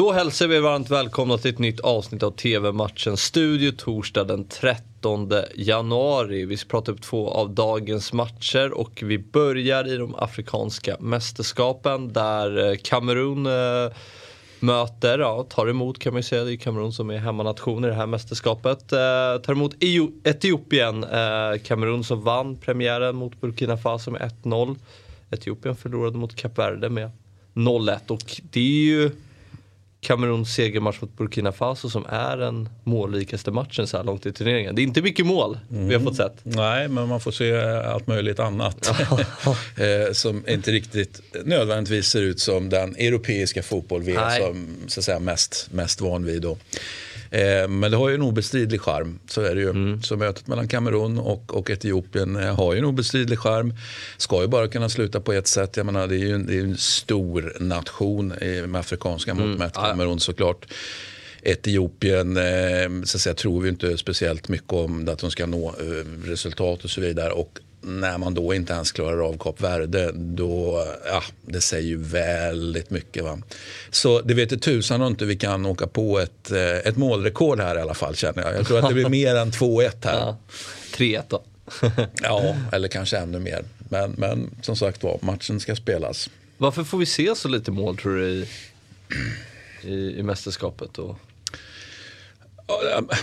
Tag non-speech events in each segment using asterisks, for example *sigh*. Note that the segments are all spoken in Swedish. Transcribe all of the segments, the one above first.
Då hälsar vi varmt välkomna till ett nytt avsnitt av TV-matchen Studio torsdag den 13 januari. Vi ska prata upp två av dagens matcher och vi börjar i de afrikanska mästerskapen där eh, Kamerun eh, möter, ja, tar emot kan man ju säga, det är Kamerun som är hemmanation i det här mästerskapet. Eh, tar emot Etiopien, eh, Kamerun som vann premiären mot Burkina Faso med 1-0. Etiopien förlorade mot Kap Verde med 0-1 och det är ju Kameruns segermatch mot Burkina Faso som är den målrikaste matchen så här långt i turneringen. Det är inte mycket mål mm. vi har fått sett. Nej, men man får se allt möjligt annat. *laughs* Eh, som inte riktigt nödvändigtvis ser ut som den europeiska fotboll vi är som, så att säga, mest, mest van vid. Då. Eh, men det har ju en obestridlig charm. Så är det ju. Mm. Så mötet mellan Kamerun och, och Etiopien eh, har ju en obestridlig charm. Ska ju bara kunna sluta på ett sätt. Jag menar, det är ju en, det är en stor nation med afrikanska mått mm. mätt, Kamerun såklart. Etiopien eh, så att säga, tror vi inte speciellt mycket om att de ska nå resultat och så vidare. Och när man då inte ens klarar av Kap Verde, då, ja, det säger ju väldigt mycket. Va? Så det vet tusan inte vi kan åka på ett, eh, ett målrekord här i alla fall känner jag. Jag tror att det blir mer än 2-1 här. Ja, 3-1 då. *laughs* ja, eller kanske ännu mer. Men, men som sagt var, matchen ska spelas. Varför får vi se så lite mål tror du i, i, i mästerskapet? Och...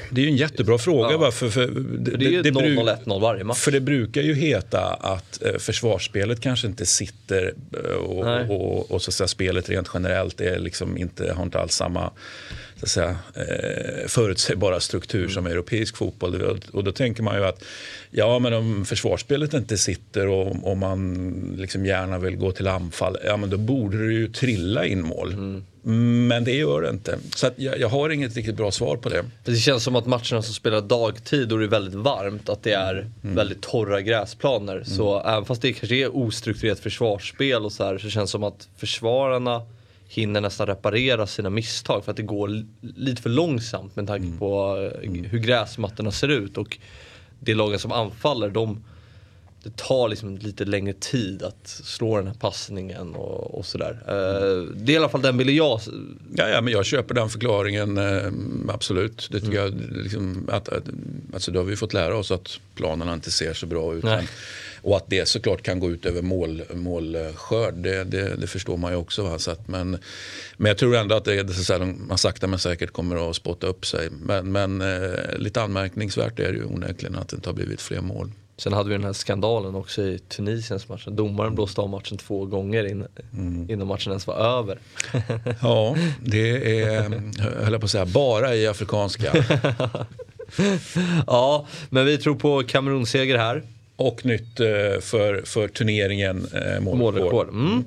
Det är ju en jättebra fråga. Ja. För, för, det, för det är ju 0-0-1-0 varje match. För det brukar ju heta att eh, försvarsspelet kanske inte sitter eh, och, och, och, och, så säga, spelet rent generellt är liksom inte, har inte alls samma så att säga, eh, förutsägbara struktur mm. som europeisk fotboll. Och då tänker man ju att ja, men om försvarsspelet inte sitter och om man liksom gärna vill gå till anfall, ja men då borde det ju trilla in mål. Mm. Men det gör det inte. Så jag, jag, har inget riktigt bra svar på det. Det känns som att matcherna som spelar dagtid och det är väldigt varmt, att det är mm. väldigt torra gräsplaner. Mm. Så även fast det kanske är ostrukturerat försvarsspel och så här, så känns det som att försvararna hinner nästan reparera sina misstag för att det går lite för långsamt med tanke mm. på eh, mm. hur gräsmattorna ser ut. Och det lagen som anfaller, de, det tar liksom lite längre tid att slå den här passningen och, och sådär. Uh, det är i alla fall den bilden jag... Ja, ja, men jag köper den förklaringen, uh, absolut. Det tycker mm. jag, liksom, att, att, alltså, då har vi fått lära oss att planerna inte ser så bra ut. Nej. Och att det såklart kan gå ut över mål, målskörd, det, det, det förstår man ju också. Va? Så att, men, men jag tror ändå att det, så här, man sakta men säkert kommer att spotta upp sig. Men, men eh, lite anmärkningsvärt är det ju onekligen att det inte har blivit fler mål. Sen hade vi den här skandalen också i Tunisiens match. Domaren blåste av matchen två gånger in, mm. innan matchen ens var över. *laughs* ja, det är, höll jag på att säga, bara i afrikanska. *laughs* ja, men vi tror på Kamerunseger här. Och nytt eh, för, för turneringen eh, målrekord. Mm.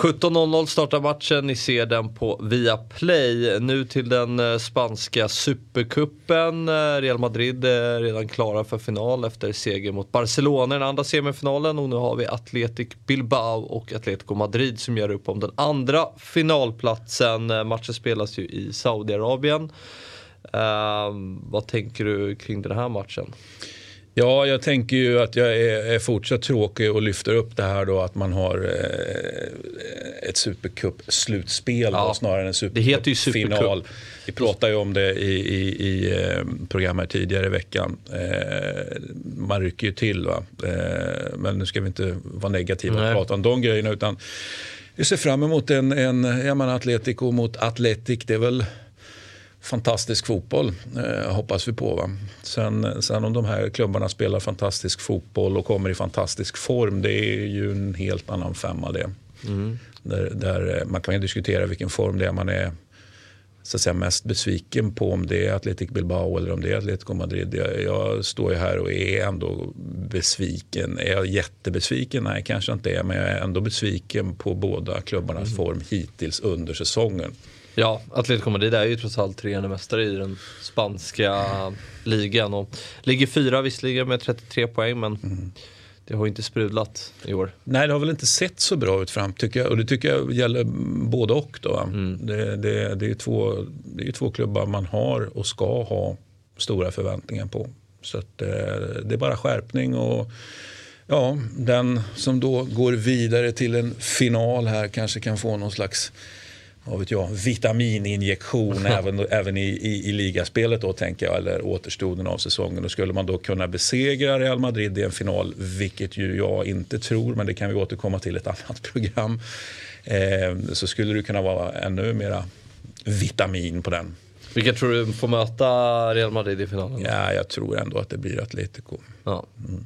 17.00 startar matchen, ni ser den på Viaplay. Nu till den eh, spanska supercupen. Eh, Real Madrid är redan klara för final efter seger mot Barcelona i den andra semifinalen. Och nu har vi Athletic Bilbao och Atletico Madrid som gör upp om den andra finalplatsen. Eh, matchen spelas ju i Saudiarabien. Uh, vad tänker du kring den här matchen? Ja, jag tänker ju att jag är, är fortsatt tråkig och lyfter upp det här då att man har eh, ett Supercup-slutspel ja, snarare än en Supercup-final. Vi pratade ju om det i, i, i eh, programmet tidigare i veckan. Eh, man rycker ju till. Va? Eh, men nu ska vi inte vara negativa och prata om de grejerna. Utan vi ser fram emot en, en jag menar Atletico mot Atletic. Det är väl fantastisk fotboll, eh, hoppas vi på. Va? Sen, sen om de här klubbarna spelar fantastisk fotboll och kommer i fantastisk form, det är ju en helt annan femma det. Mm. Där, där, eh, man kan ju diskutera vilken form det är man är så att säga, mest besviken på. Om det är Athletic Bilbao eller om det är Atletico Madrid. Jag, jag står ju här och är ändå besviken. Är jag jättebesviken? Nej, kanske inte är. Men jag är ändå besviken på båda klubbarnas mm. form hittills under säsongen. Ja, Atletico Madrid är ju trots allt treende mästare i den spanska ligan och ligger fyra visserligen med 33 poäng men mm. det har inte sprudlat i år. Nej, det har väl inte sett så bra ut fram tycker jag och det tycker jag gäller både och. Då. Mm. Det, det, det, är två, det är två klubbar man har och ska ha stora förväntningar på. Så att, eh, det är bara skärpning och ja, den som då går vidare till en final här kanske kan få någon slags vad vet jag, vitamininjektion *laughs* även, även i, i, i, ligaspelet då tänker jag, eller återstoden av säsongen. Då skulle man då kunna besegra Real Madrid i en final, vilket ju jag inte tror, men det kan vi återkomma till ett *laughs* annat program. Eh, så skulle det kunna vara ännu mera vitamin på den. Vilka tror du får möta Real Madrid i finalen? Ja, jag tror ändå att det blir Atletico. Ja. Mm.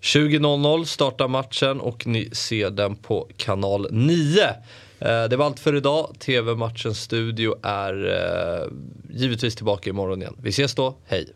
20.00 startar matchen och ni ser den på kanal 9. Eh, det var allt för idag. TV-matchens studio är eh, givetvis tillbaka imorgon igen. Vi ses då, hej!